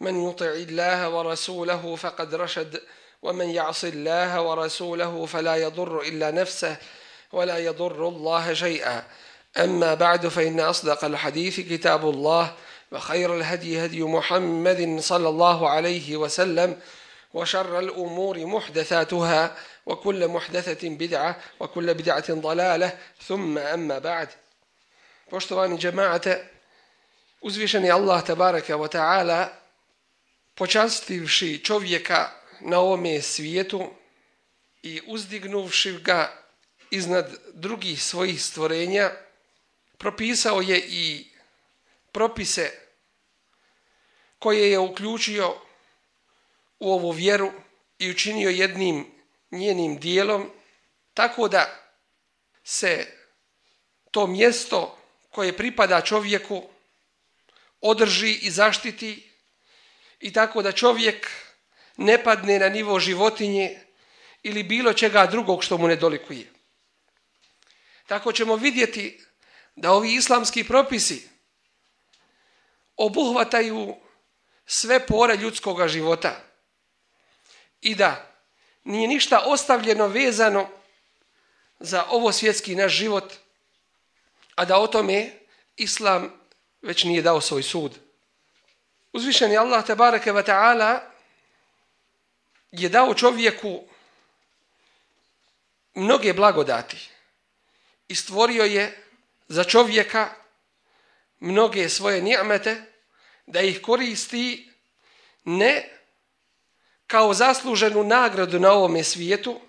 من يطع الله ورسوله فقد رشد ومن يعص الله ورسوله فلا يضر الا نفسه ولا يضر الله شيئا اما بعد فان اصدق الحديث كتاب الله وخير الهدي هدي محمد صلى الله عليه وسلم وشر الامور محدثاتها وكل محدثه بدعه وكل بدعه ضلاله ثم اما بعد فاشتراني جماعه uzvišeni Allah tabaraka wa ta'ala počastivši čovjeka na ovome svijetu i uzdignuvši ga iznad drugih svojih stvorenja, propisao je i propise koje je uključio u ovu vjeru i učinio jednim njenim dijelom, tako da se to mjesto koje pripada čovjeku održi i zaštiti i tako da čovjek ne padne na nivo životinje ili bilo čega drugog što mu ne dolikuje. Tako ćemo vidjeti da ovi islamski propisi obuhvataju sve pore ljudskoga života i da nije ništa ostavljeno vezano za ovo svjetski naš život, a da o tome Islam već nije dao svoj sud. Uzvišeni Allah bareke ve ta'ala je dao čovjeku mnoge blagodati i stvorio je za čovjeka mnoge svoje nijamete da ih koristi ne kao zasluženu nagradu na ovome svijetu,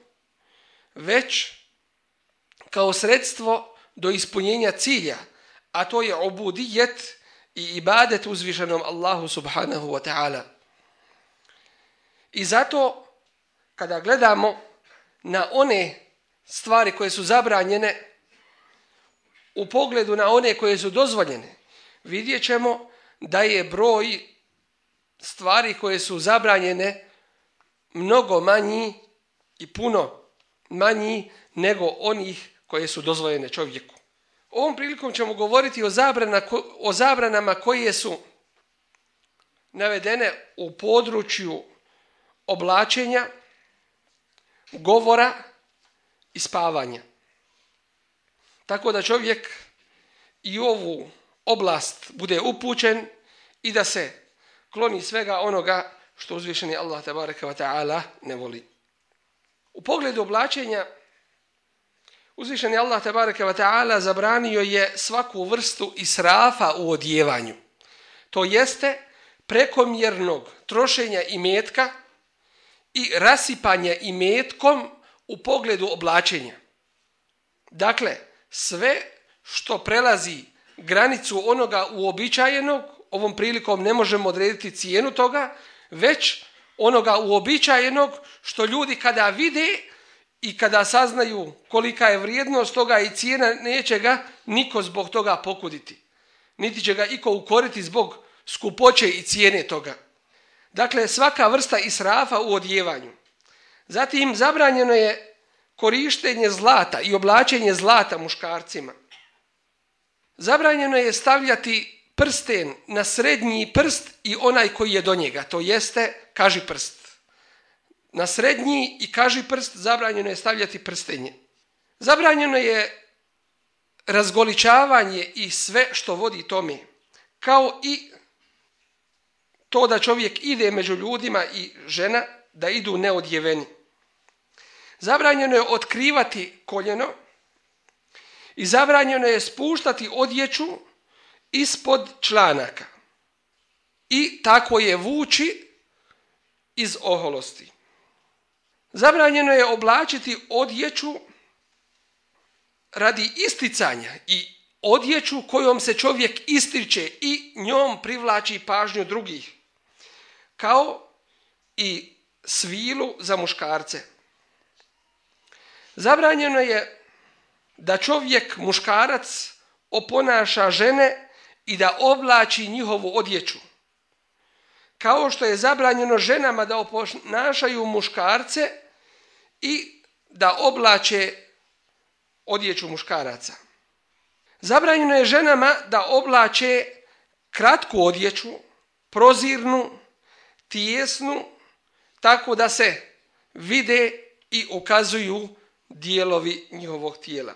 već kao sredstvo do ispunjenja cilja, a to je obudijet i ibadet uzvišenom Allahu subhanahu wa ta'ala. I zato kada gledamo na one stvari koje su zabranjene u pogledu na one koje su dozvoljene, vidjet ćemo da je broj stvari koje su zabranjene mnogo manji i puno manji nego onih koje su dozvoljene čovjeku. Ovom prilikom ćemo govoriti o, zabranama koje su navedene u području oblačenja, govora i spavanja. Tako da čovjek i ovu oblast bude upućen i da se kloni svega onoga što uzvišeni Allah ne voli. U pogledu oblačenja Uzvišen je Allah tabaraka ta'ala zabranio je svaku vrstu israfa u odjevanju. To jeste prekomjernog trošenja imetka i rasipanja imetkom u pogledu oblačenja. Dakle, sve što prelazi granicu onoga uobičajenog, ovom prilikom ne možemo odrediti cijenu toga, već onoga uobičajenog što ljudi kada vide i kada saznaju kolika je vrijednost toga i cijena neće ga niko zbog toga pokuditi. Niti će ga iko ukoriti zbog skupoće i cijene toga. Dakle, svaka vrsta israfa u odjevanju. Zatim, zabranjeno je korištenje zlata i oblačenje zlata muškarcima. Zabranjeno je stavljati prsten na srednji prst i onaj koji je do njega, to jeste kaži prst na srednji i kaži prst zabranjeno je stavljati prstenje. Zabranjeno je razgoličavanje i sve što vodi tome, kao i to da čovjek ide među ljudima i žena da idu neodjeveni. Zabranjeno je otkrivati koljeno i zabranjeno je spuštati odjeću ispod članaka. I tako je vući iz oholosti. Zabranjeno je oblačiti odjeću radi isticanja i odjeću kojom se čovjek ističe i njom privlači pažnju drugih, kao i svilu za muškarce. Zabranjeno je da čovjek muškarac oponaša žene i da oblači njihovu odjeću kao što je zabranjeno ženama da oponašaju muškarce i da oblače odjeću muškaraca. Zabranjeno je ženama da oblače kratku odjeću, prozirnu, tijesnu, tako da se vide i ukazuju dijelovi njihovog tijela.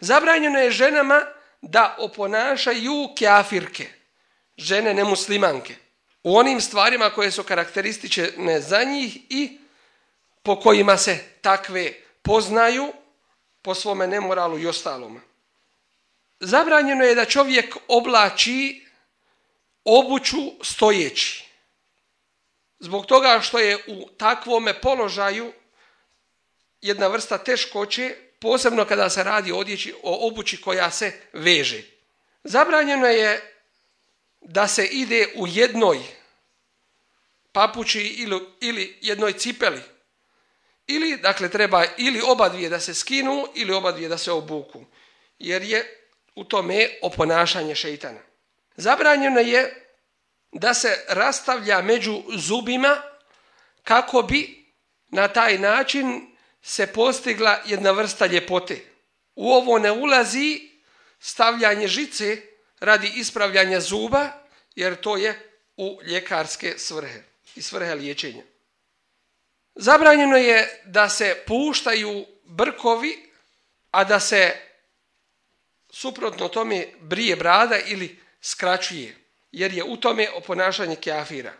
Zabranjeno je ženama da oponašaju kjafirke, žene nemuslimanke u onim stvarima koje su karakteristične za njih i po kojima se takve poznaju po svome nemoralu i ostalom. Zabranjeno je da čovjek oblači obuću stojeći. Zbog toga što je u takvome položaju jedna vrsta teškoće, posebno kada se radi o odjeći, o obući koja se veže. Zabranjeno je da se ide u jednoj papući ili, ili jednoj cipeli. Ili, dakle, treba ili oba dvije da se skinu ili oba dvije da se obuku. Jer je u tome oponašanje šeitana. Zabranjeno je da se rastavlja među zubima kako bi na taj način se postigla jedna vrsta ljepote. U ovo ne ulazi stavljanje žice radi ispravljanja zuba jer to je u ljekarske svrhe i svrhe liječenja. Zabranjeno je da se puštaju brkovi, a da se suprotno tome brije brada ili skraćuje, jer je u tome oponašanje keafira.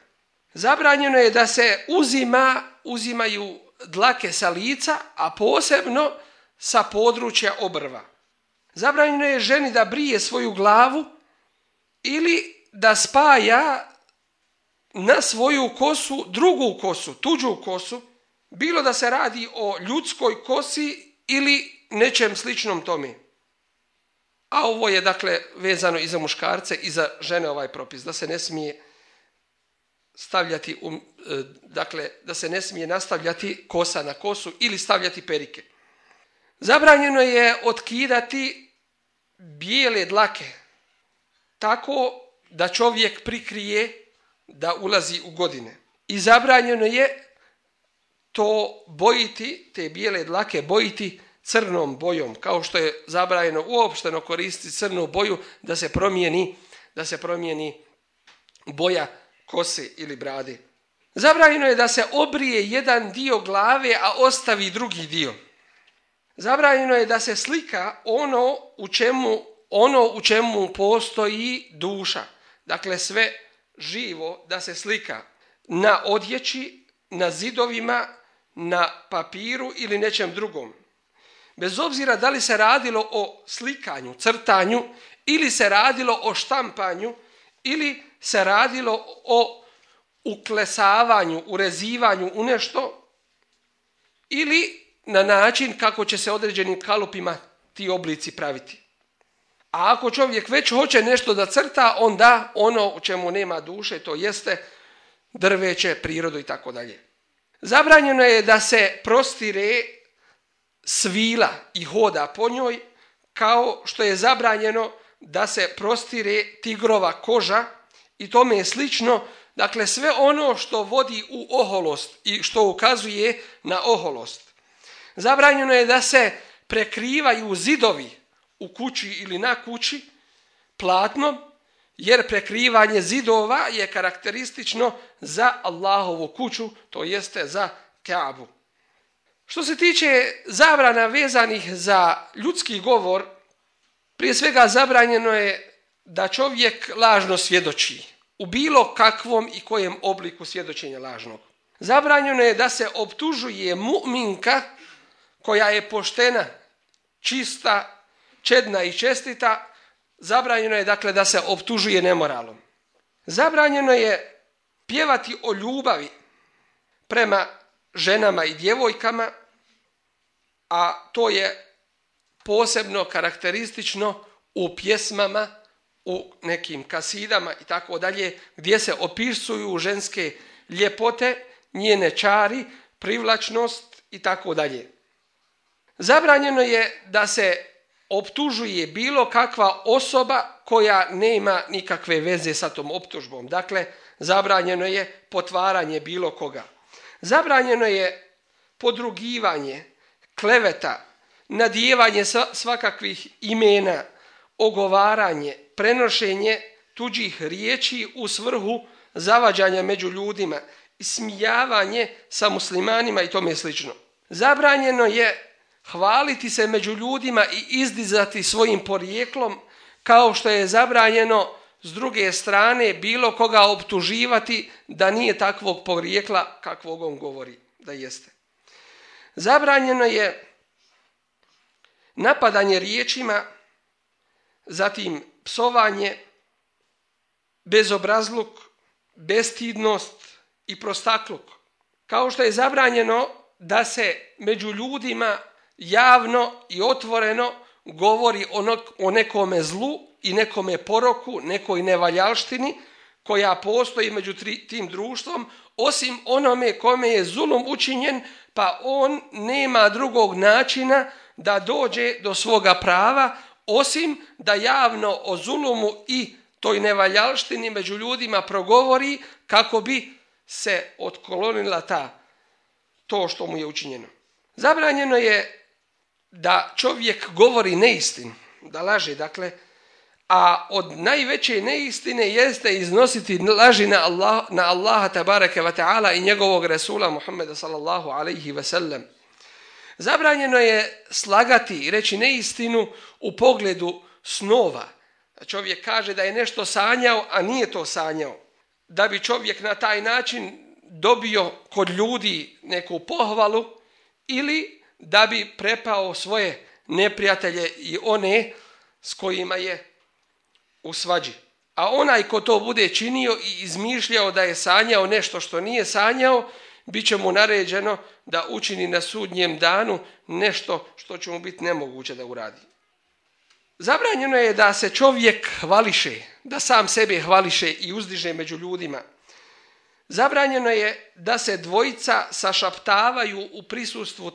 Zabranjeno je da se uzima, uzimaju dlake sa lica, a posebno sa područja obrva. Zabranjeno je ženi da brije svoju glavu ili da spaja na svoju kosu drugu kosu, tuđu kosu, bilo da se radi o ljudskoj kosi ili nečem sličnom tome. A ovo je dakle vezano i za muškarce i za žene ovaj propis, da se ne smije stavljati, e, dakle, da se ne smije nastavljati kosa na kosu ili stavljati perike. Zabranjeno je otkidati bijele dlake tako da čovjek prikrije da ulazi u godine. I zabranjeno je to bojiti, te bijele dlake bojiti crnom bojom, kao što je zabranjeno uopšteno koristiti crnu boju da se promijeni, da se promijeni boja kose ili brade. Zabranjeno je da se obrije jedan dio glave, a ostavi drugi dio zabranjeno je da se slika ono u čemu, ono u čemu postoji duša. Dakle, sve živo da se slika na odjeći, na zidovima, na papiru ili nečem drugom. Bez obzira da li se radilo o slikanju, crtanju ili se radilo o štampanju ili se radilo o uklesavanju, urezivanju u nešto ili na način kako će se određenim kalupima ti oblici praviti. A ako čovjek već hoće nešto da crta, onda ono u čemu nema duše, to jeste drveće, prirodu i tako dalje. Zabranjeno je da se prostire svila i hoda po njoj, kao što je zabranjeno da se prostire tigrova koža i tome je slično, dakle sve ono što vodi u oholost i što ukazuje na oholost. Zabranjeno je da se prekrivaju zidovi u kući ili na kući platnom, jer prekrivanje zidova je karakteristično za Allahovu kuću, to jeste za Kaabu. Što se tiče zabrana vezanih za ljudski govor, prije svega zabranjeno je da čovjek lažno svjedoči u bilo kakvom i kojem obliku svjedočenja lažnog. Zabranjeno je da se optužuje mu'minka koja je poštena, čista, čedna i čestita, zabranjeno je dakle da se optužuje nemoralom. Zabranjeno je pjevati o ljubavi prema ženama i djevojkama, a to je posebno karakteristično u pjesmama, u nekim kasidama i tako dalje, gdje se opisuju ženske ljepote, njene čari, privlačnost i tako dalje. Zabranjeno je da se optužuje bilo kakva osoba koja nema nikakve veze sa tom optužbom. Dakle, zabranjeno je potvaranje bilo koga. Zabranjeno je podrugivanje, kleveta, nadijevanje svakakvih imena, ogovaranje, prenošenje tuđih riječi u svrhu zavađanja među ljudima, smijavanje sa muslimanima i tome slično. Zabranjeno je hvaliti se među ljudima i izdizati svojim porijeklom kao što je zabranjeno s druge strane bilo koga optuživati da nije takvog porijekla kakvog on govori da jeste. Zabranjeno je napadanje riječima, zatim psovanje, bezobrazluk, bestidnost i prostakluk. Kao što je zabranjeno da se među ljudima javno i otvoreno govori o nekome zlu i nekome poroku, nekoj nevaljalštini koja postoji među tim društvom, osim onome kome je zulum učinjen, pa on nema drugog načina da dođe do svoga prava, osim da javno o zulumu i toj nevaljalštini među ljudima progovori kako bi se otkolonila ta to što mu je učinjeno. Zabranjeno je da čovjek govori neistinu, da laži, dakle, a od najveće neistine jeste iznositi laži na, Allah, na Allaha tabareke wa ta'ala i njegovog Resula Muhammeda sallallahu alaihi ve sellem. Zabranjeno je slagati i reći neistinu u pogledu snova. Čovjek kaže da je nešto sanjao, a nije to sanjao. Da bi čovjek na taj način dobio kod ljudi neku pohvalu ili da bi prepao svoje neprijatelje i one s kojima je u svađi. A onaj ko to bude činio i izmišljao da je sanjao nešto što nije sanjao, bit će mu naređeno da učini na sudnjem danu nešto što će mu biti nemoguće da uradi. Zabranjeno je da se čovjek hvališe, da sam sebe hvališe i uzdiže među ljudima, Zabranjeno je da se dvojica sašaptavaju u prisustvu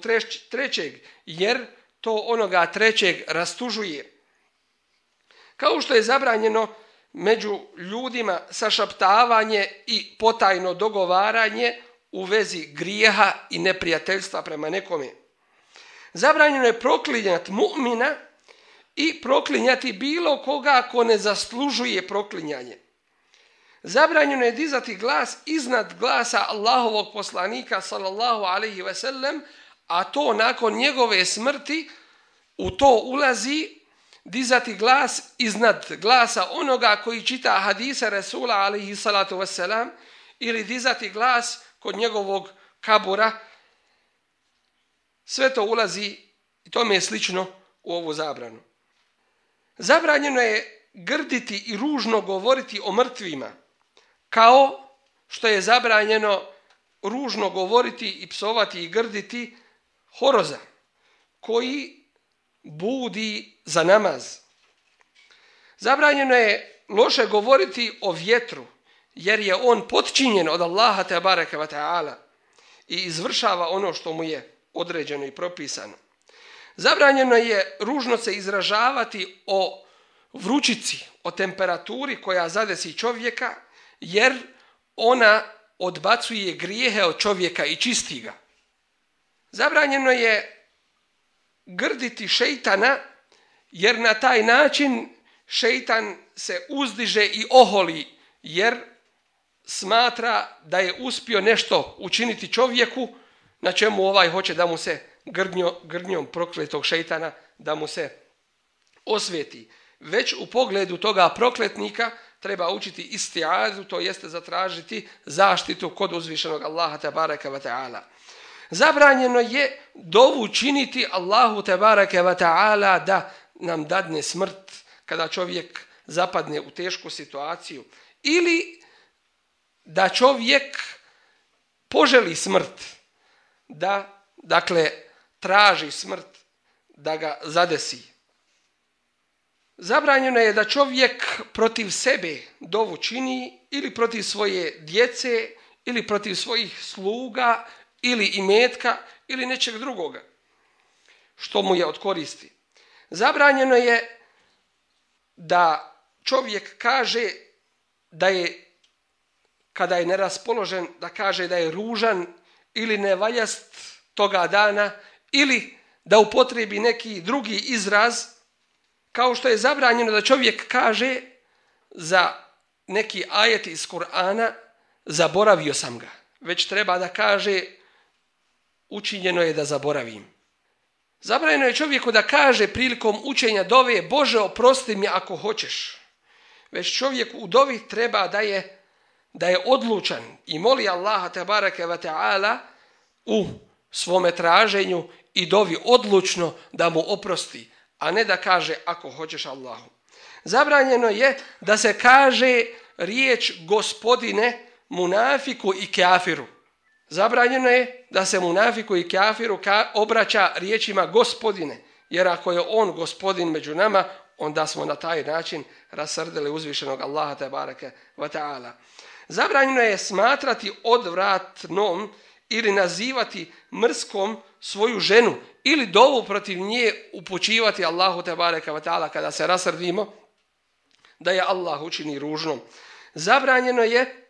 trećeg, jer to onoga trećeg rastužuje. Kao što je zabranjeno među ljudima sašaptavanje i potajno dogovaranje u vezi grijeha i neprijateljstva prema nekome. Zabranjeno je proklinjati mu'mina i proklinjati bilo koga ko ne zaslužuje proklinjanje. Zabranjeno je dizati glas iznad glasa Allahovog poslanika sallallahu alaihi ve sellem, a to nakon njegove smrti u to ulazi dizati glas iznad glasa onoga koji čita hadise Resula alaihi salatu Veselam ili dizati glas kod njegovog kabura. Sve to ulazi i mi je slično u ovu zabranu. Zabranjeno je grditi i ružno govoriti o mrtvima kao što je zabranjeno ružno govoriti i psovati i grditi horoza koji budi za namaz. Zabranjeno je loše govoriti o vjetru jer je on potčinjen od Allaha te bareke ve i izvršava ono što mu je određeno i propisano. Zabranjeno je ružno se izražavati o vrućici, o temperaturi koja zadesi čovjeka jer ona odbacuje grijehe od čovjeka i čisti ga. Zabranjeno je grditi šeitana jer na taj način šeitan se uzdiže i oholi jer smatra da je uspio nešto učiniti čovjeku na čemu ovaj hoće da mu se grdnjo, grdnjom prokletog šeitana da mu se osvjeti. Već u pogledu toga prokletnika treba učiti istiazu, to jeste zatražiti zaštitu kod uzvišenog Allaha tabaraka wa ta'ala. Zabranjeno je dovu činiti Allahu tabaraka wa ta'ala da nam dadne smrt kada čovjek zapadne u tešku situaciju ili da čovjek poželi smrt, da dakle traži smrt da ga zadesi. Zabranjeno je da čovjek protiv sebe dovu čini ili protiv svoje djece ili protiv svojih sluga ili imetka ili nečeg drugoga što mu je od koristi. Zabranjeno je da čovjek kaže da je kada je neraspoložen da kaže da je ružan ili nevaljast toga dana ili da upotrebi neki drugi izraz kao što je zabranjeno da čovjek kaže za neki ajet iz Kur'ana zaboravio sam ga. Već treba da kaže učinjeno je da zaboravim. Zabranjeno je čovjeku da kaže prilikom učenja dove Bože oprosti mi ako hoćeš. Već čovjek u dovi treba da je, da je odlučan i moli Allaha te barake wa ta'ala u svome traženju i dovi odlučno da mu oprosti a ne da kaže ako hoćeš Allahu. Zabranjeno je da se kaže riječ gospodine munafiku i kafiru. Zabranjeno je da se munafiku i kafiru obraća riječima gospodine, jer ako je on gospodin među nama, onda smo na taj način rasrdili uzvišenog Allaha tabaraka wa ta'ala. Zabranjeno je smatrati odvratnom ili nazivati mrskom svoju ženu ili dovu protiv nje upućivati Allahu te bareka kada se rasrdimo da je Allah učini ružnom. Zabranjeno je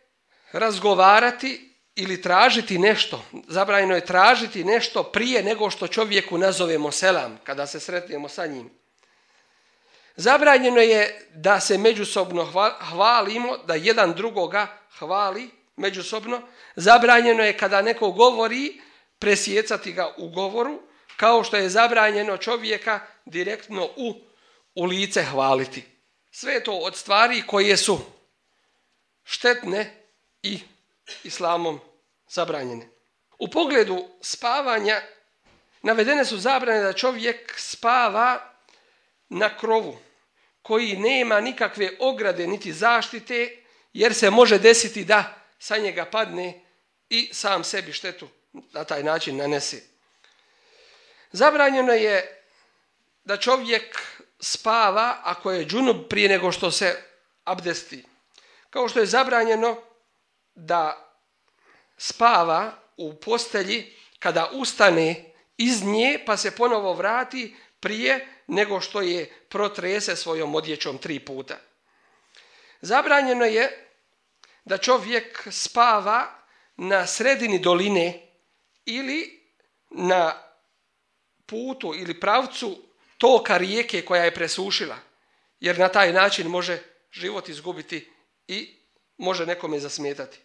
razgovarati ili tražiti nešto. Zabranjeno je tražiti nešto prije nego što čovjeku nazovemo selam kada se sretnemo sa njim. Zabranjeno je da se međusobno hvalimo, da jedan drugoga hvali međusobno, zabranjeno je kada neko govori presjecati ga u govoru, kao što je zabranjeno čovjeka direktno u, u lice hvaliti. Sve to od stvari koje su štetne i islamom zabranjene. U pogledu spavanja navedene su zabrane da čovjek spava na krovu koji nema nikakve ograde niti zaštite jer se može desiti da sa njega padne i sam sebi štetu na taj način nanesi. Zabranjeno je da čovjek spava ako je džunub prije nego što se abdesti. Kao što je zabranjeno da spava u postelji kada ustane iz nje pa se ponovo vrati prije nego što je protrese svojom odjećom tri puta. Zabranjeno je da čovjek spava na sredini doline ili na putu ili pravcu toka rijeke koja je presušila, jer na taj način može život izgubiti i može nekome zasmetati.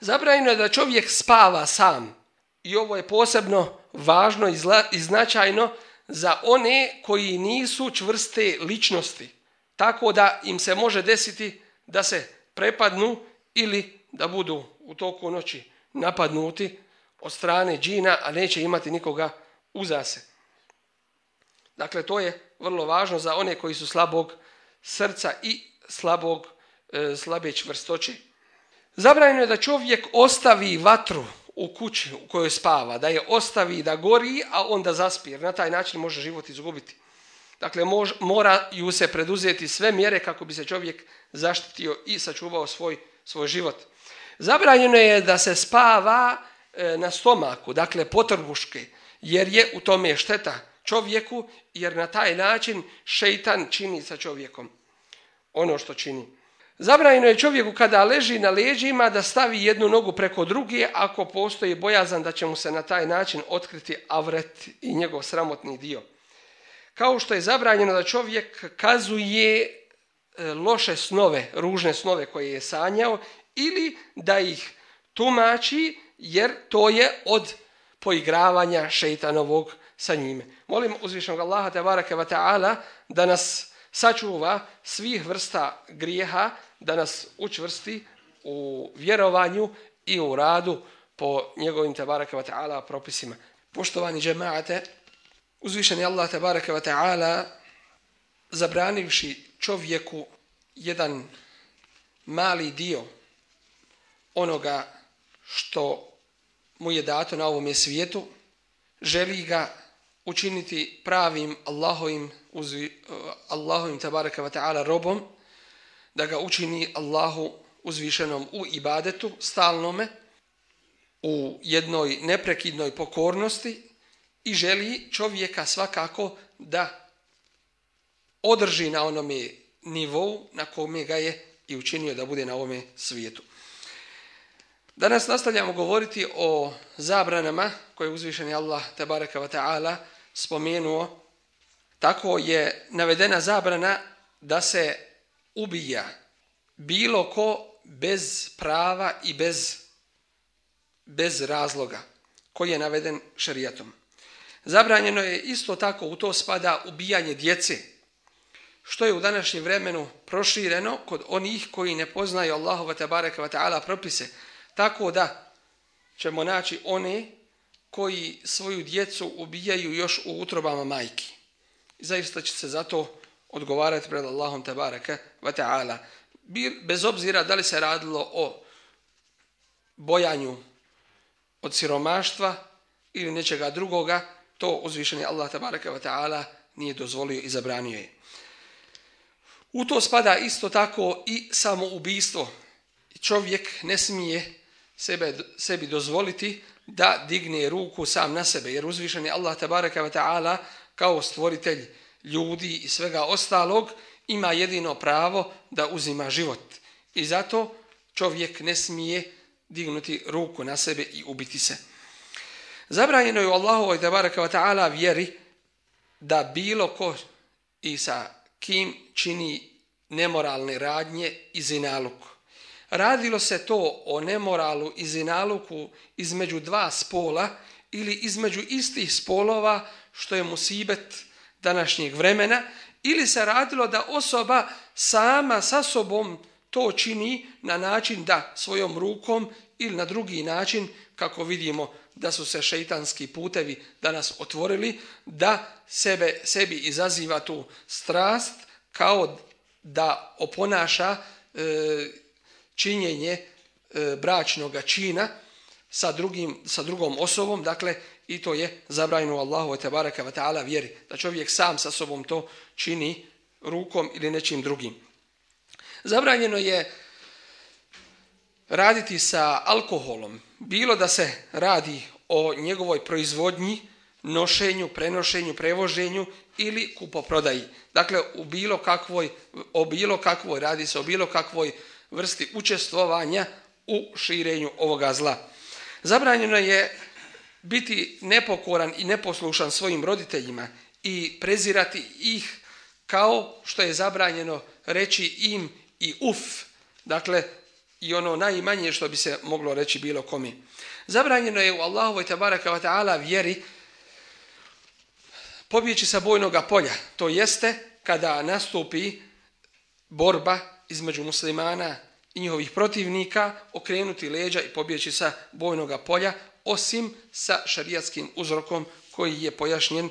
Zabranjeno je da čovjek spava sam i ovo je posebno važno i značajno za one koji nisu čvrste ličnosti, tako da im se može desiti da se prepadnu ili da budu u toku noći napadnuti od strane džina, a neće imati nikoga uzase. Dakle, to je vrlo važno za one koji su slabog srca i slabog, e, slabe Zabranjeno je da čovjek ostavi vatru u kući u kojoj spava, da je ostavi da gori, a onda zaspi, jer na taj način može život izgubiti. Dakle, moraju se preduzeti sve mjere kako bi se čovjek zaštitio i sačuvao svoj svoj život. Zabranjeno je da se spava e, na stomaku, dakle potrbuške jer je u tome šteta čovjeku, jer na taj način šeitan čini sa čovjekom ono što čini. Zabranjeno je čovjeku kada leži na leđima da stavi jednu nogu preko druge ako postoji bojazan da će mu se na taj način otkriti avret i njegov sramotni dio. Kao što je zabranjeno da čovjek kazuje E, loše snove, ružne snove koje je sanjao ili da ih tumači jer to je od poigravanja šeitanovog sa njime. Molim uzvišnog Allaha te wa da nas sačuva svih vrsta grijeha, da nas učvrsti u vjerovanju i u radu po njegovim te wa propisima. Poštovani džemaate, uzvišeni Allah te wa ta'ala zabranivši čovjeku jedan mali dio onoga što mu je dato na ovome svijetu, želi ga učiniti pravim Allahovim, eh, Allahovim tabaraka wa ta'ala robom, da ga učini Allahu uzvišenom u ibadetu, stalnome, u jednoj neprekidnoj pokornosti i želi čovjeka svakako da održi na onome nivou na kome ga je i učinio da bude na ovome svijetu. Danas nastavljamo govoriti o zabranama koje je uzvišeni Allah tabaraka wa ta'ala spomenuo. Tako je navedena zabrana da se ubija bilo ko bez prava i bez, bez razloga koji je naveden šerijatom. Zabranjeno je isto tako u to spada ubijanje djece što je u današnjem vremenu prošireno kod onih koji ne poznaju Allahova tabaraka wa ta'ala propise. Tako da ćemo naći one koji svoju djecu ubijaju još u utrobama majki. Zaista će se zato odgovarati pred Allahom tabaraka wa ta'ala. Bez obzira da li se radilo o bojanju od siromaštva ili nečega drugoga, to uzvišeni Allah tabaraka wa ta'ala nije dozvolio i zabranio je. U to spada isto tako i samoubistvo. Čovjek ne smije sebi dozvoliti da digne ruku sam na sebe, jer uzvišen je Allah tabaraka wa ta'ala kao stvoritelj ljudi i svega ostalog ima jedino pravo da uzima život. I zato čovjek ne smije dignuti ruku na sebe i ubiti se. Zabranjeno je u Allahovoj tabaraka wa ta'ala vjeri da bilo ko i sa kim čini nemoralne radnje i zinaluk. Radilo se to o nemoralu i zinaluku između dva spola ili između istih spolova što je musibet današnjeg vremena ili se radilo da osoba sama sa sobom to čini na način da svojom rukom ili na drugi način kako vidimo da su se šeitanski putevi danas otvorili, da sebe, sebi izaziva tu strast kao da oponaša e, činjenje e, bračnog čina sa, drugim, sa drugom osobom, dakle i to je zabranjeno Allahu te baraka wa taala vjeri da čovjek sam sa sobom to čini rukom ili nečim drugim. Zabranjeno je raditi sa alkoholom, bilo da se radi o njegovoj proizvodnji, nošenju, prenošenju, prevoženju ili kupoprodaji. Dakle, u bilo kakvoj, o bilo kakvoj, radi se o bilo kakvoj vrsti učestvovanja u širenju ovoga zla. Zabranjeno je biti nepokoran i neposlušan svojim roditeljima i prezirati ih kao što je zabranjeno reći im i uf. Dakle, i ono najmanje što bi se moglo reći bilo kome. Zabranjeno je u Allahovoj tabaraka wa ta'ala vjeri pobjeći sa bojnoga polja. To jeste kada nastupi borba između muslimana i njihovih protivnika, okrenuti leđa i pobjeći sa bojnoga polja, osim sa šarijatskim uzrokom koji je pojašnjen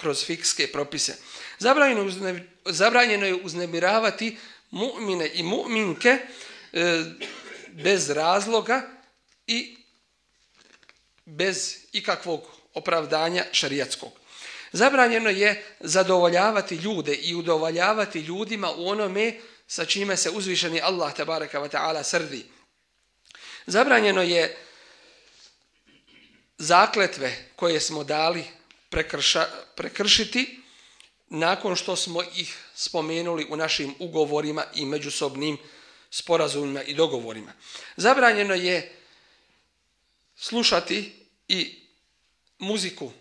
kroz fikske propise. Zabranjeno je uznemiravati mu'mine i mu'minke E, bez razloga i bez ikakvog opravdanja šarijatskog. Zabranjeno je zadovoljavati ljude i udovoljavati ljudima u onome sa čime se uzvišeni Allah tabaraka wa ta'ala srdi. Zabranjeno je zakletve koje smo dali prekršiti nakon što smo ih spomenuli u našim ugovorima i međusobnim sporazumima i dogovorima. Zabranjeno je slušati i muziku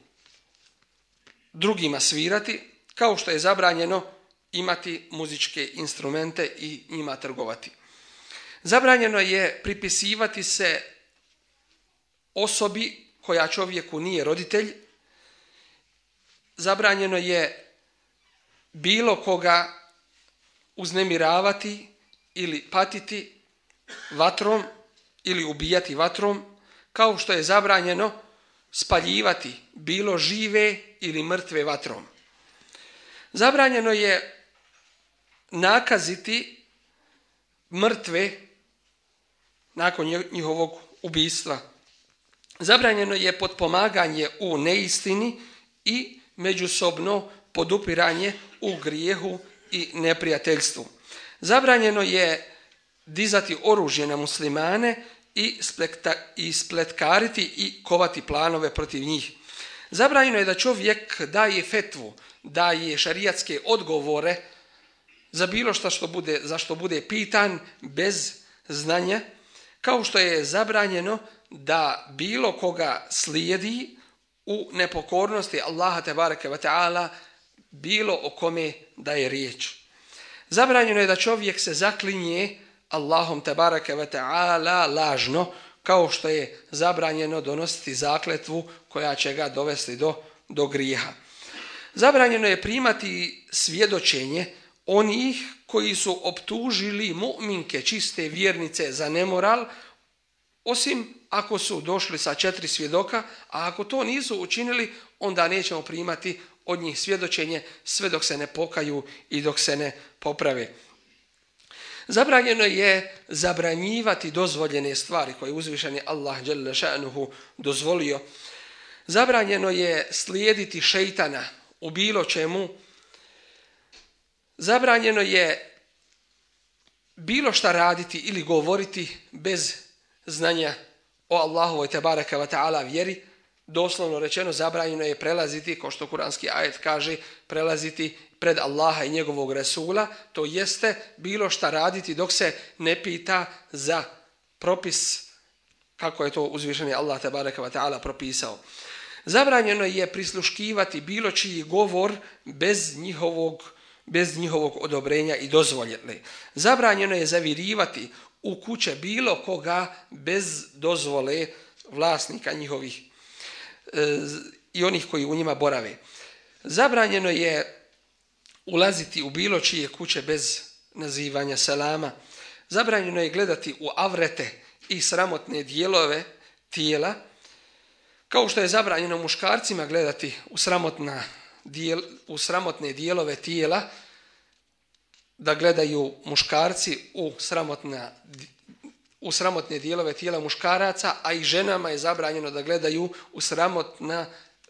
drugima svirati, kao što je zabranjeno imati muzičke instrumente i njima trgovati. Zabranjeno je pripisivati se osobi koja čovjeku nije roditelj. Zabranjeno je bilo koga uznemiravati, ili patiti vatrom ili ubijati vatrom, kao što je zabranjeno spaljivati bilo žive ili mrtve vatrom. Zabranjeno je nakaziti mrtve nakon njihovog ubijstva. Zabranjeno je potpomaganje u neistini i međusobno podupiranje u grijehu i neprijateljstvu. Zabranjeno je dizati oružje na muslimane i spletkariti i kovati planove protiv njih. Zabranjeno je da čovjek daje fetvu, daje šarijatske odgovore za bilo što što bude, za što bude pitan bez znanja, kao što je zabranjeno da bilo koga slijedi u nepokornosti Allaha tebareke ve bilo o kome da je riječ. Zabranjeno je da čovjek se zaklinje Allahom tabaraka wa ta'ala lažno, kao što je zabranjeno donositi zakletvu koja će ga dovesti do, do grijeha. Zabranjeno je primati svjedočenje onih koji su optužili mu'minke čiste vjernice za nemoral, osim ako su došli sa četiri svjedoka, a ako to nisu učinili, onda nećemo primati od njih svjedočenje sve dok se ne pokaju i dok se ne poprave. Zabranjeno je zabranjivati dozvoljene stvari koje je uzvišen je Allah dozvolio. Zabranjeno je slijediti šeitana u bilo čemu. Zabranjeno je bilo šta raditi ili govoriti bez znanja o Allahovoj tabaraka wa ta'ala vjeri doslovno rečeno zabranjeno je prelaziti, kao što kuranski ajet kaže, prelaziti pred Allaha i njegovog Resula, to jeste bilo šta raditi dok se ne pita za propis kako je to uzvišeni Allah tabaraka ta'ala propisao. Zabranjeno je prisluškivati bilo čiji govor bez njihovog, bez njihovog odobrenja i dozvoljene. Zabranjeno je zavirivati u kuće bilo koga bez dozvole vlasnika njihovih E, i onih koji u njima borave. Zabranjeno je ulaziti u bilo čije kuće bez nazivanja salama, Zabranjeno je gledati u avrete i sramotne dijelove tijela, kao što je zabranjeno muškarcima gledati u, sramotna u sramotne dijelove tijela, da gledaju muškarci u sramotna u sramotne dijelove tijela muškaraca, a i ženama je zabranjeno da gledaju u, sramotna,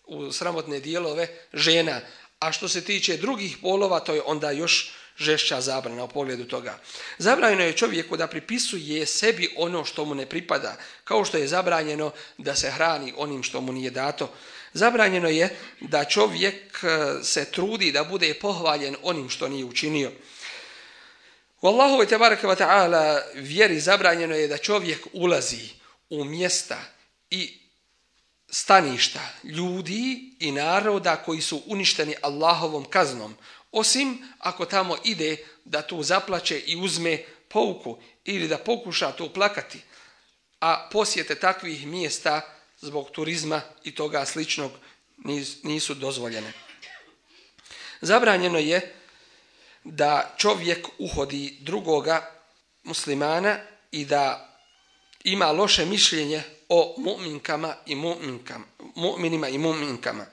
u sramotne dijelove žena. A što se tiče drugih polova, to je onda još žešća zabrana u pogledu toga. Zabranjeno je čovjeku da pripisuje sebi ono što mu ne pripada, kao što je zabranjeno da se hrani onim što mu nije dato. Zabranjeno je da čovjek eh, se trudi da bude pohvaljen onim što nije učinio. U Allahove te wa ta'ala vjeri zabranjeno je da čovjek ulazi u mjesta i staništa ljudi i naroda koji su uništeni Allahovom kaznom, osim ako tamo ide da tu zaplače i uzme pouku ili da pokuša tu plakati, a posjete takvih mjesta zbog turizma i toga sličnog nisu dozvoljene. Zabranjeno je da čovjek uhodi drugoga muslimana i da ima loše mišljenje o mu'minkama i mu'minkama, mu'minima i mu'minkama.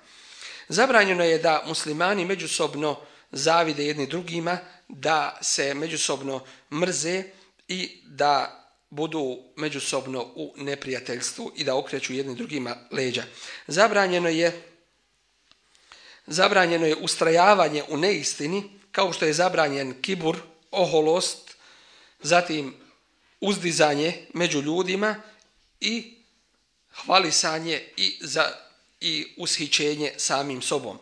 Zabranjeno je da muslimani međusobno zavide jedni drugima, da se međusobno mrze i da budu međusobno u neprijateljstvu i da okreću jedni drugima leđa. Zabranjeno je, zabranjeno je ustrajavanje u neistini kao što je zabranjen kibur, oholost, zatim uzdizanje među ljudima i hvalisanje i, za, i ushićenje samim sobom.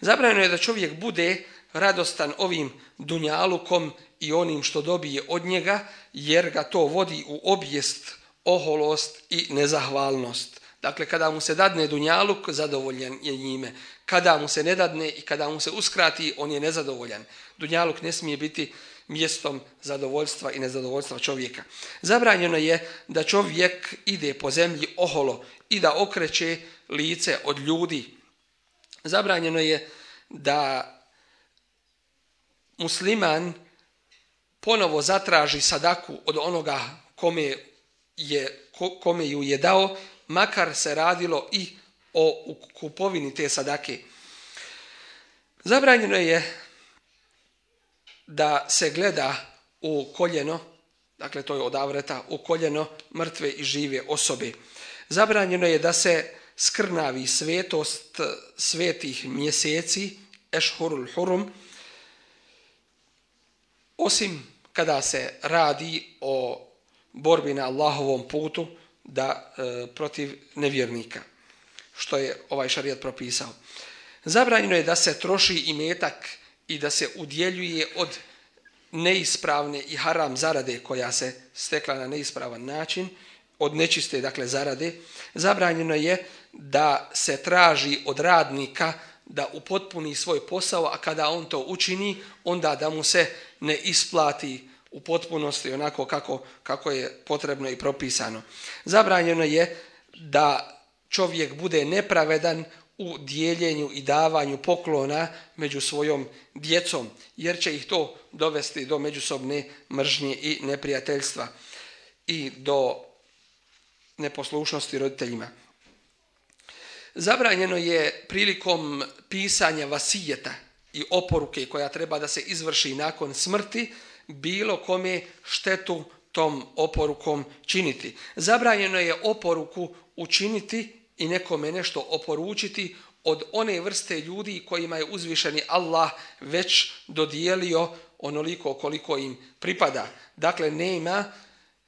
Zabranjeno je da čovjek bude radostan ovim dunjalukom i onim što dobije od njega, jer ga to vodi u objest, oholost i nezahvalnost. Dakle, kada mu se dadne dunjaluk, zadovoljen je njime. Kada mu se nedadne i kada mu se uskrati, on je nezadovoljan. Dunjaluk ne smije biti mjestom zadovoljstva i nezadovoljstva čovjeka. Zabranjeno je da čovjek ide po zemlji oholo i da okreće lice od ljudi. Zabranjeno je da musliman ponovo zatraži sadaku od onoga kome, je, kome ju je dao, makar se radilo i o kupovini te sadake. Zabranjeno je da se gleda u koljeno, dakle to je od avreta, u koljeno mrtve i žive osobe. Zabranjeno je da se skrnavi svetost svetih mjeseci, ešhurul hurum, osim kada se radi o borbi na Allahovom putu da e, protiv nevjernika što je ovaj šarijat propisao. Zabranjeno je da se troši imetak i da se udjeljuje od neispravne i haram zarade koja se stekla na neispravan način, od nečiste dakle zarade, zabranjeno je da se traži od radnika da upotpuni svoj posao, a kada on to učini, onda da mu se ne isplati u potpunosti onako kako, kako je potrebno i propisano. Zabranjeno je da čovjek bude nepravedan u dijeljenju i davanju poklona među svojom djecom, jer će ih to dovesti do međusobne mržnje i neprijateljstva i do neposlušnosti roditeljima. Zabranjeno je prilikom pisanja vasijeta i oporuke koja treba da se izvrši nakon smrti bilo kome štetu tom oporukom činiti. Zabranjeno je oporuku učiniti i nekome nešto oporučiti od one vrste ljudi kojima je uzvišeni Allah već dodijelio onoliko koliko im pripada. Dakle, nema,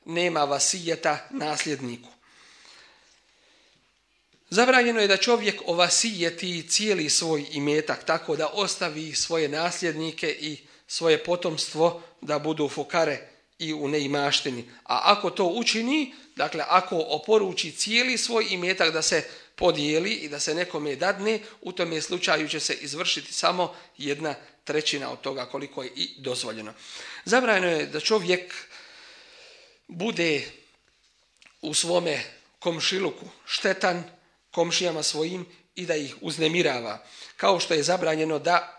nema vasijeta nasljedniku. Zabranjeno je da čovjek ovasijeti cijeli svoj imetak, tako da ostavi svoje nasljednike i svoje potomstvo da budu fukare, i u neimaštini. A ako to učini, dakle ako oporuči cijeli svoj imetak da se podijeli i da se nekome dadne, u tom je slučaju će se izvršiti samo jedna trećina od toga koliko je i dozvoljeno. Zabranjeno je da čovjek bude u svome komšiluku štetan komšijama svojim i da ih uznemirava, kao što je zabranjeno da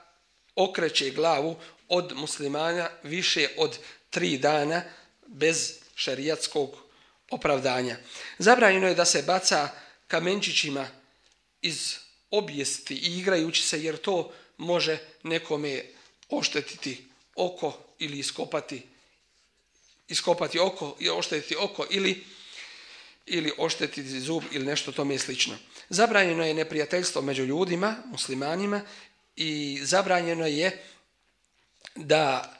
okreće glavu od muslimana više od tri dana bez šerijatskog opravdanja. Zabranjeno je da se baca kamenčićima iz objesti i igrajući se jer to može nekome oštetiti oko ili iskopati iskopati oko i oštetiti oko ili ili oštetiti zub ili nešto tome slično. Zabranjeno je neprijateljstvo među ljudima, muslimanima i zabranjeno je da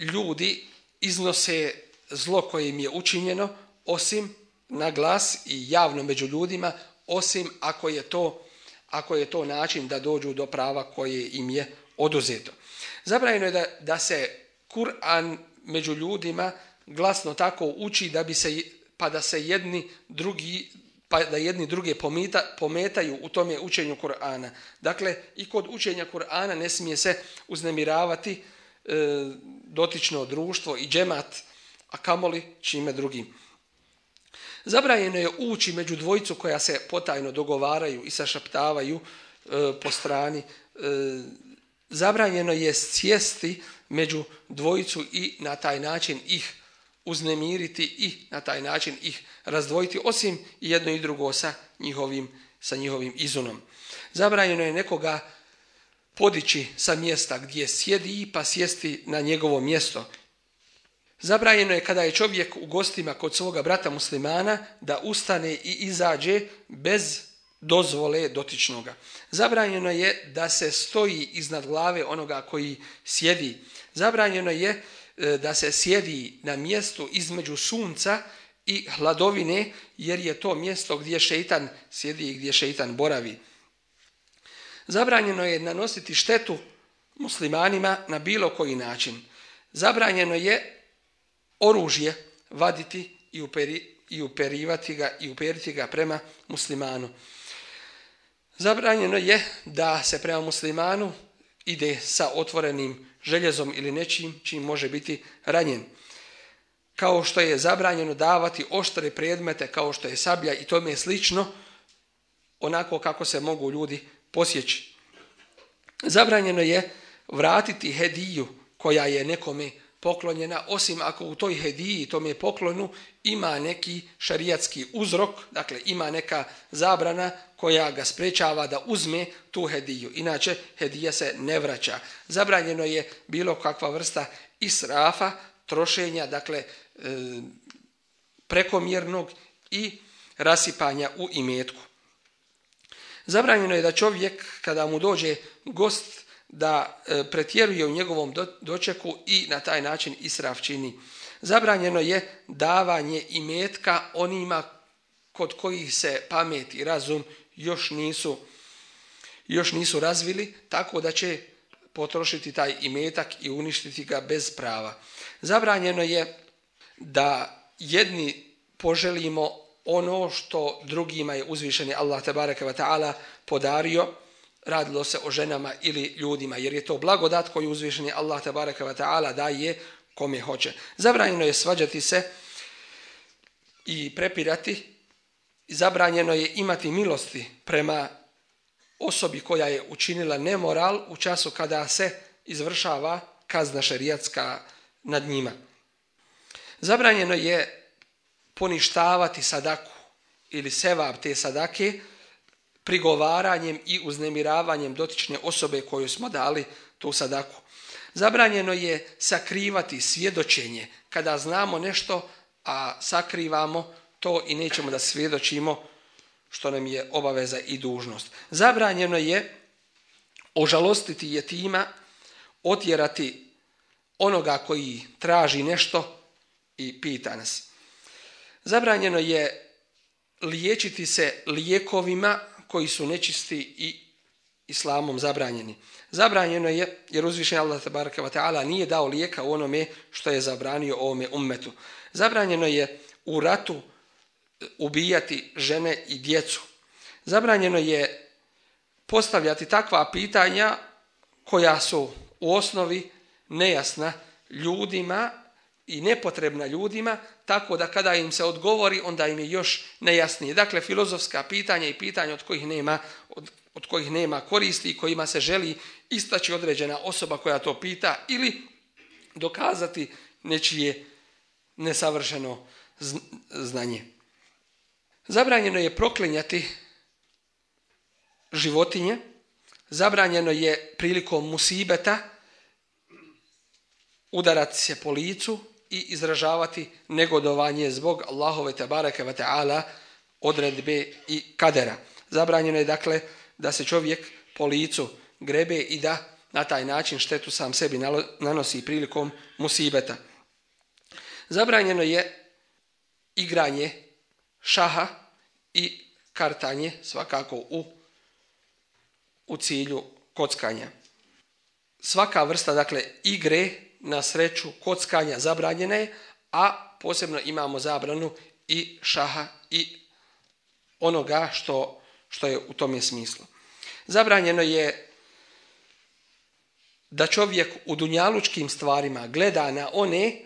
ljudi iznose zlo koje im je učinjeno, osim na glas i javno među ljudima, osim ako je to, ako je to način da dođu do prava koje im je oduzeto. Zabranjeno je da, da se Kur'an među ljudima glasno tako uči da bi se, pa da se jedni drugi, pa da jedni druge pomita, pometaju u tome učenju Kur'ana. Dakle, i kod učenja Kur'ana ne smije se uznemiravati E, dotično društvo i džemat, a kamoli čime drugim. Zabranjeno je ući među dvojicu koja se potajno dogovaraju i sašaptavaju e, po strani. E, zabranjeno je sjesti među dvojicu i na taj način ih uznemiriti i na taj način ih razdvojiti, osim jedno i drugo sa njihovim, sa njihovim izunom. Zabranjeno je nekoga podići sa mjesta gdje sjedi pa sjesti na njegovo mjesto. Zabranjeno je kada je čovjek u gostima kod svoga brata muslimana da ustane i izađe bez dozvole dotičnoga. Zabranjeno je da se stoji iznad glave onoga koji sjedi. Zabranjeno je e, da se sjedi na mjestu između sunca i hladovine jer je to mjesto gdje šeitan sjedi i gdje šeitan boravi. Zabranjeno je nanositi štetu muslimanima na bilo koji način. Zabranjeno je oružje vaditi i, uperi, i uperivati ga i uperiti ga prema muslimanu. Zabranjeno je da se prema muslimanu ide sa otvorenim željezom ili nečim čim može biti ranjen. Kao što je zabranjeno davati oštre predmete kao što je sablja i tome je slično, onako kako se mogu ljudi posjeći. Zabranjeno je vratiti hediju koja je nekome poklonjena, osim ako u toj hediji, tome poklonu, ima neki šarijatski uzrok, dakle ima neka zabrana koja ga sprečava da uzme tu hediju. Inače, hedija se ne vraća. Zabranjeno je bilo kakva vrsta israfa, trošenja, dakle e, prekomjernog i rasipanja u imetku. Zabranjeno je da čovjek kada mu dođe gost da e, pretjeruje u njegovom dočeku i na taj način israf čini. Zabranjeno je davanje imetka onima kod kojih se pamet i razum još nisu, još nisu razvili, tako da će potrošiti taj imetak i uništiti ga bez prava. Zabranjeno je da jedni poželimo ono što drugima je uzvišeni Allah tabaraka wa ta'ala podario, radilo se o ženama ili ljudima, jer je to blagodat koji uzvišeni Allah tabaraka wa ta'ala daje kome hoće. Zabranjeno je svađati se i prepirati, zabranjeno je imati milosti prema osobi koja je učinila nemoral u času kada se izvršava kazna šerijatska nad njima. Zabranjeno je poništavati sadaku ili sevab te sadake prigovaranjem i uznemiravanjem dotične osobe koju smo dali tu sadaku. Zabranjeno je sakrivati svjedočenje kada znamo nešto, a sakrivamo to i nećemo da svjedočimo što nam je obaveza i dužnost. Zabranjeno je ožalostiti je tima, otjerati onoga koji traži nešto i pita nas. Zabranjeno je liječiti se lijekovima koji su nečisti i islamom zabranjeni. Zabranjeno je jer uzvišen Allah nije dao lijeka u onome što je zabranio ovome ummetu. Zabranjeno je u ratu e, ubijati žene i djecu. Zabranjeno je postavljati takva pitanja koja su u osnovi nejasna ljudima i nepotrebna ljudima, tako da kada im se odgovori, onda im je još nejasnije. Dakle, filozofska pitanja i pitanja od kojih nema, od, od kojih nema koristi i kojima se želi istaći određena osoba koja to pita ili dokazati nečije nesavršeno znanje. Zabranjeno je proklinjati životinje, zabranjeno je prilikom musibeta udarati se po licu, i izražavati negodovanje zbog Allahove te ve ta'ala odredbe i kadera. Zabranjeno je dakle da se čovjek po licu grebe i da na taj način štetu sam sebi nanosi prilikom musibeta. Zabranjeno je igranje šaha i kartanje svakako u, u cilju kockanja. Svaka vrsta dakle igre na sreću kockanja zabranjena je, a posebno imamo zabranu i šaha i onoga što, što je u tome smislu. Zabranjeno je da čovjek u dunjalučkim stvarima gleda na one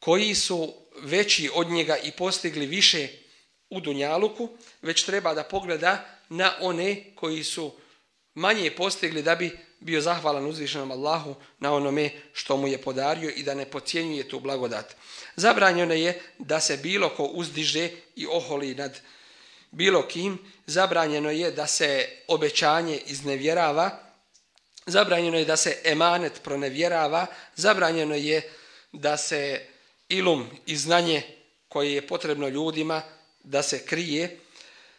koji su veći od njega i postigli više u dunjaluku, već treba da pogleda na one koji su manje postigli da bi bio zahvalan uzvišenom Allahu na onome što mu je podario i da ne pocijenjuje tu blagodat. Zabranjeno je da se bilo ko uzdiže i oholi nad bilo kim, zabranjeno je da se obećanje iznevjerava, zabranjeno je da se emanet pronevjerava, zabranjeno je da se ilum i znanje koje je potrebno ljudima da se krije,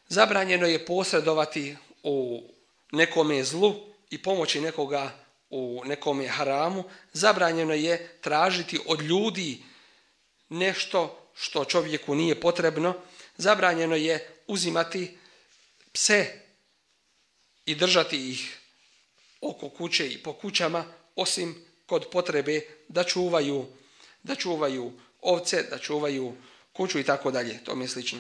zabranjeno je posredovati u nekome zlu, i pomoći nekoga u nekom haramu, zabranjeno je tražiti od ljudi nešto što čovjeku nije potrebno, zabranjeno je uzimati pse i držati ih oko kuće i po kućama, osim kod potrebe da čuvaju, da čuvaju ovce, da čuvaju kuću i tako dalje, to mi slično.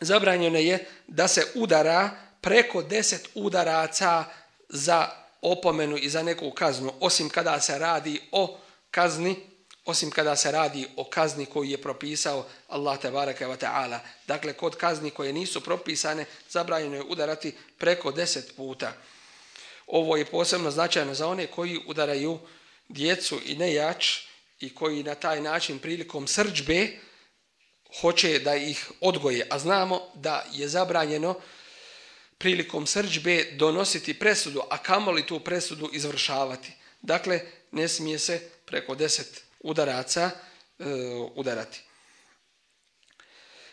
Zabranjeno je da se udara preko deset udaraca za opomenu i za neku kaznu, osim kada se radi o kazni, osim kada se radi o kazni koju je propisao Allah baraka ve taala. Dakle, kod kazni koje nisu propisane zabranjeno je udarati preko deset puta. Ovo je posebno značajno za one koji udaraju djecu i nejač i koji na taj način prilikom srđbe hoće da ih odgoje, a znamo da je zabranjeno prilikom srđbe donositi presudu, a kamoli tu presudu izvršavati. Dakle, ne smije se preko deset udaraca e, udarati.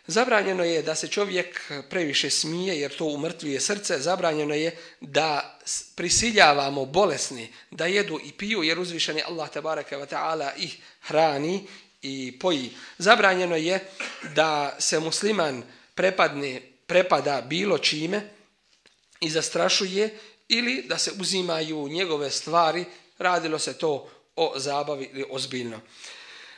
Zabranjeno je da se čovjek previše smije jer to umrtvije srce. Zabranjeno je da prisiljavamo bolesni da jedu i piju jer uzvišeni Allah tabaraka wa ta'ala ih hrani i poji. Zabranjeno je da se musliman prepadne, prepada bilo čime i zastrašuje ili da se uzimaju njegove stvari, radilo se to o zabavi ili ozbiljno.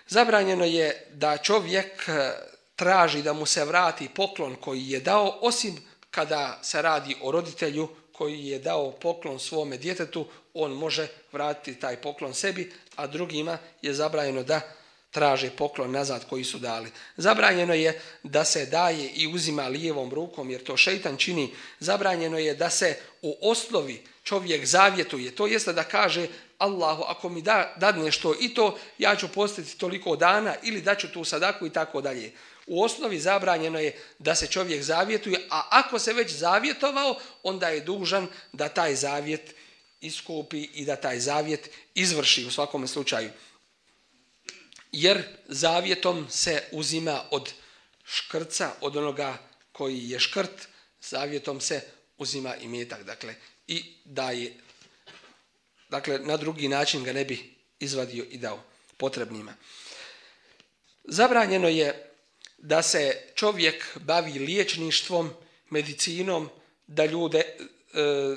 Zabranjeno je da čovjek e, traži da mu se vrati poklon koji je dao, osim kada se radi o roditelju koji je dao poklon svome djetetu, on može vratiti taj poklon sebi, a drugima je zabranjeno da traže poklon nazad koji su dali. Zabranjeno je da se daje i uzima lijevom rukom jer to šeitan čini. Zabranjeno je da se u osnovi čovjek zavjetuje. To jeste da kaže Allahu ako mi da, dadne što i to ja ću postati toliko dana ili daću tu sadaku i tako dalje. U osnovi zabranjeno je da se čovjek zavjetuje, a ako se već zavjetovao, onda je dužan da taj zavjet iskupi i da taj zavjet izvrši u svakom slučaju jer zavjetom se uzima od škrca, od onoga koji je škrt, zavjetom se uzima i metak, dakle, i daje. Dakle, na drugi način ga ne bi izvadio i dao potrebnima. Zabranjeno je da se čovjek bavi liječništvom, medicinom, da ljude, e,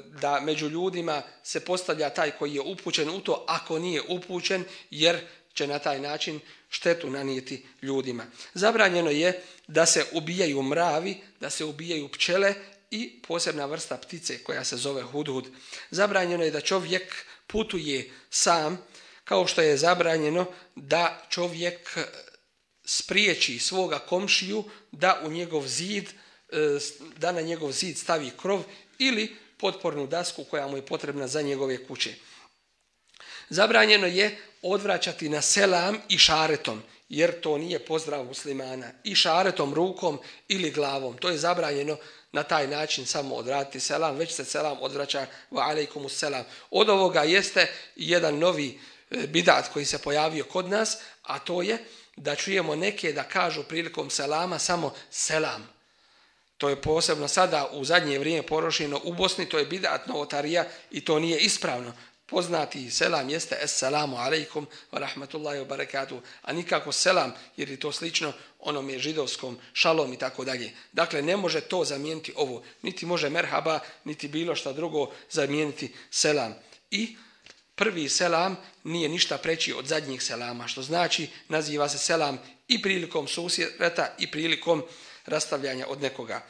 da među ljudima se postavlja taj koji je upućen u to ako nije upućen, jer će na taj način štetu nanijeti ljudima. Zabranjeno je da se ubijaju mravi, da se ubijaju pčele i posebna vrsta ptice koja se zove hudhud. Zabranjeno je da čovjek putuje sam, kao što je zabranjeno da čovjek e, spriječi svoga komšiju da u njegov zid e, da na njegov zid stavi krov ili potpornu dasku koja mu je potrebna za njegove kuće. Zabranjeno je odvraćati na selam i šaretom, jer to nije pozdrav muslimana. I šaretom rukom ili glavom. To je zabranjeno na taj način samo odraditi selam, već se selam odvraća wa u selam. Od ovoga jeste jedan novi e, bidat koji se pojavio kod nas, a to je da čujemo neke da kažu prilikom selama samo selam. To je posebno sada u zadnje vrijeme porošeno u Bosni, to je bidat novotarija i to nije ispravno poznati selam jeste Esselamu alaikum wa rahmatullahi wa barakatuh, a nikako selam jer je to slično onom je židovskom šalom i tako dalje. Dakle, ne može to zamijeniti ovo, niti može merhaba, niti bilo šta drugo zamijeniti selam. I prvi selam nije ništa preći od zadnjih selama, što znači naziva se selam i prilikom susjeta i prilikom rastavljanja od nekoga.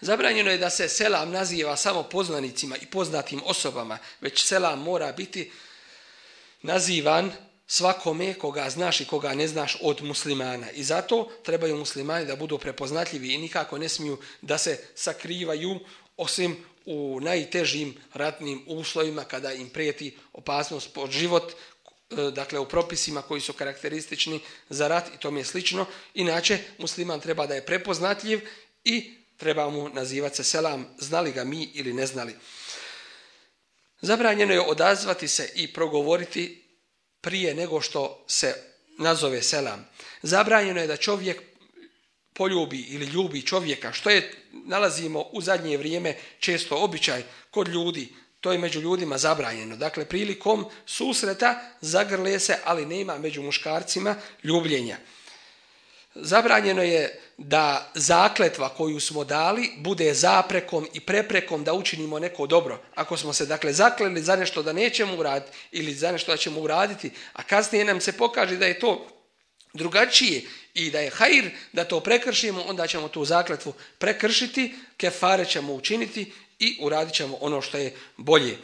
Zabranjeno je da se selam naziva samo poznanicima i poznatim osobama, već selam mora biti nazivan svakome koga znaš i koga ne znaš od muslimana. I zato trebaju muslimani da budu prepoznatljivi i nikako ne smiju da se sakrivaju osim u najtežim ratnim uslovima kada im prijeti opasnost po život, e, dakle u propisima koji su karakteristični za rat i tome je slično. Inače, musliman treba da je prepoznatljiv i treba mu nazivati se selam, znali ga mi ili ne znali. Zabranjeno je odazvati se i progovoriti prije nego što se nazove selam. Zabranjeno je da čovjek poljubi ili ljubi čovjeka, što je, nalazimo u zadnje vrijeme, često običaj kod ljudi, to je među ljudima zabranjeno. Dakle, prilikom susreta zagrle se, ali nema među muškarcima ljubljenja. Zabranjeno je da zakletva koju smo dali bude zaprekom i preprekom da učinimo neko dobro. Ako smo se dakle zakleli za nešto da nećemo uraditi ili za nešto da ćemo uraditi, a kasnije nam se pokaže da je to drugačije i da je hajr da to prekršimo, onda ćemo tu zakletvu prekršiti, kefare ćemo učiniti i uradit ćemo ono što je bolje.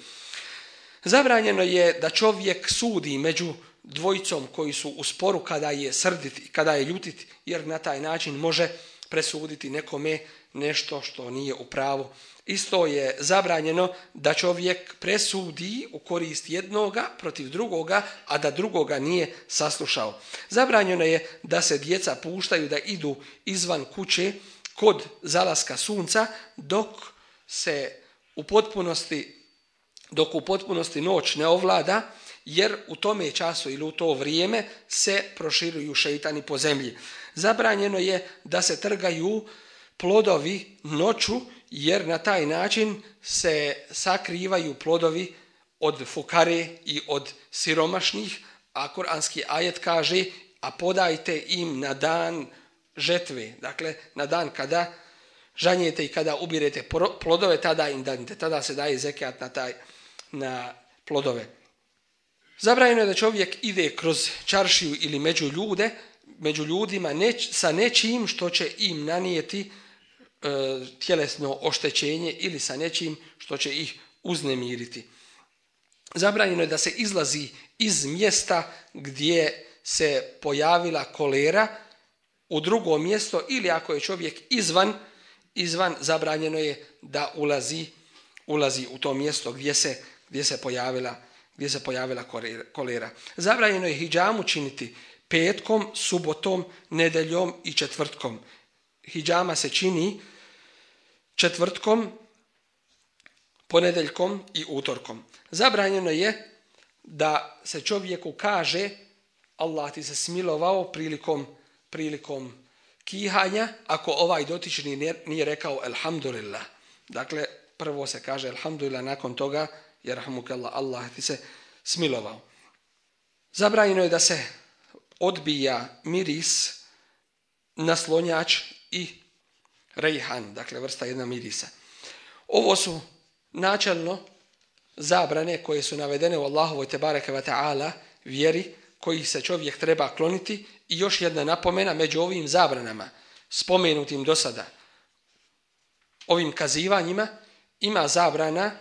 Zabranjeno je da čovjek sudi među dvojicom koji su u sporu kada je srditi kada je ljutiti, jer na taj način može presuditi nekome nešto što nije u pravu. Isto je zabranjeno da čovjek presudi u korist jednoga protiv drugoga, a da drugoga nije saslušao. Zabranjeno je da se djeca puštaju da idu izvan kuće kod zalaska sunca dok se u potpunosti dok u potpunosti noć ne ovlada jer u tome času ili u to vrijeme se proširuju šeitani po zemlji. Zabranjeno je da se trgaju plodovi noću jer na taj način se sakrivaju plodovi od fukare i od siromašnih, a kuranski ajet kaže a podajte im na dan žetve, dakle na dan kada žanjete i kada ubirete plodove, tada im danite, tada se daje zekat na, taj, na plodove. Zabranjeno je da čovjek ide kroz čaršiju ili među ljude, među ljudima neč, sa nečim što će im nanijeti e, tjelesno oštećenje ili sa nečim što će ih uznemiriti. Zabranjeno je da se izlazi iz mjesta gdje se pojavila kolera u drugo mjesto ili ako je čovjek izvan, izvan zabranjeno je da ulazi, ulazi u to mjesto gdje se, gdje se pojavila kolera gdje se pojavila kolera. Zabranjeno je hijjamu činiti petkom, subotom, nedeljom i četvrtkom. Hijjama se čini četvrtkom, ponedeljkom i utorkom. Zabranjeno je da se čovjeku kaže Allah ti se smilovao prilikom, prilikom kihanja ako ovaj dotični nije rekao elhamdulillah. Dakle, prvo se kaže elhamdulillah, nakon toga jerahmukallah, Allah ti se smilovao. Zabranjeno je da se odbija miris naslonjač i rejhan, dakle vrsta jedna mirisa. Ovo su načelno zabrane koje su navedene u Allahovoj tebareke ve ta'ala vjeri kojih se čovjek treba kloniti i još jedna napomena među ovim zabranama spomenutim do sada ovim kazivanjima ima zabrana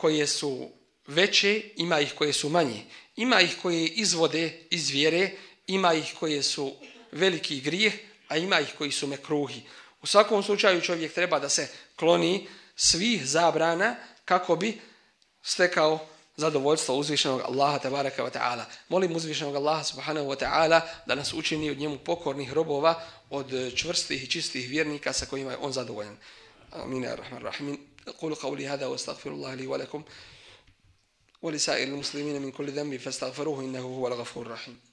koje su veće, ima ih koje su manje. Ima ih koje izvode iz vjere, ima ih koje su veliki grijeh, a ima ih koji su mekruhi. U svakom slučaju čovjek treba da se kloni svih zabrana kako bi stekao zadovoljstvo uzvišenog Allaha tabaraka wa ta'ala. Molim uzvišenog Allaha subhanahu wa ta'ala da nas učini od njemu pokornih robova, od čvrstih i čistih vjernika sa kojima je on zadovoljan. Amin. Rahman, أقول قولي هذا وأستغفر الله لي ولكم ولسائر المسلمين من كل ذنب فاستغفروه إنه هو الغفور الرحيم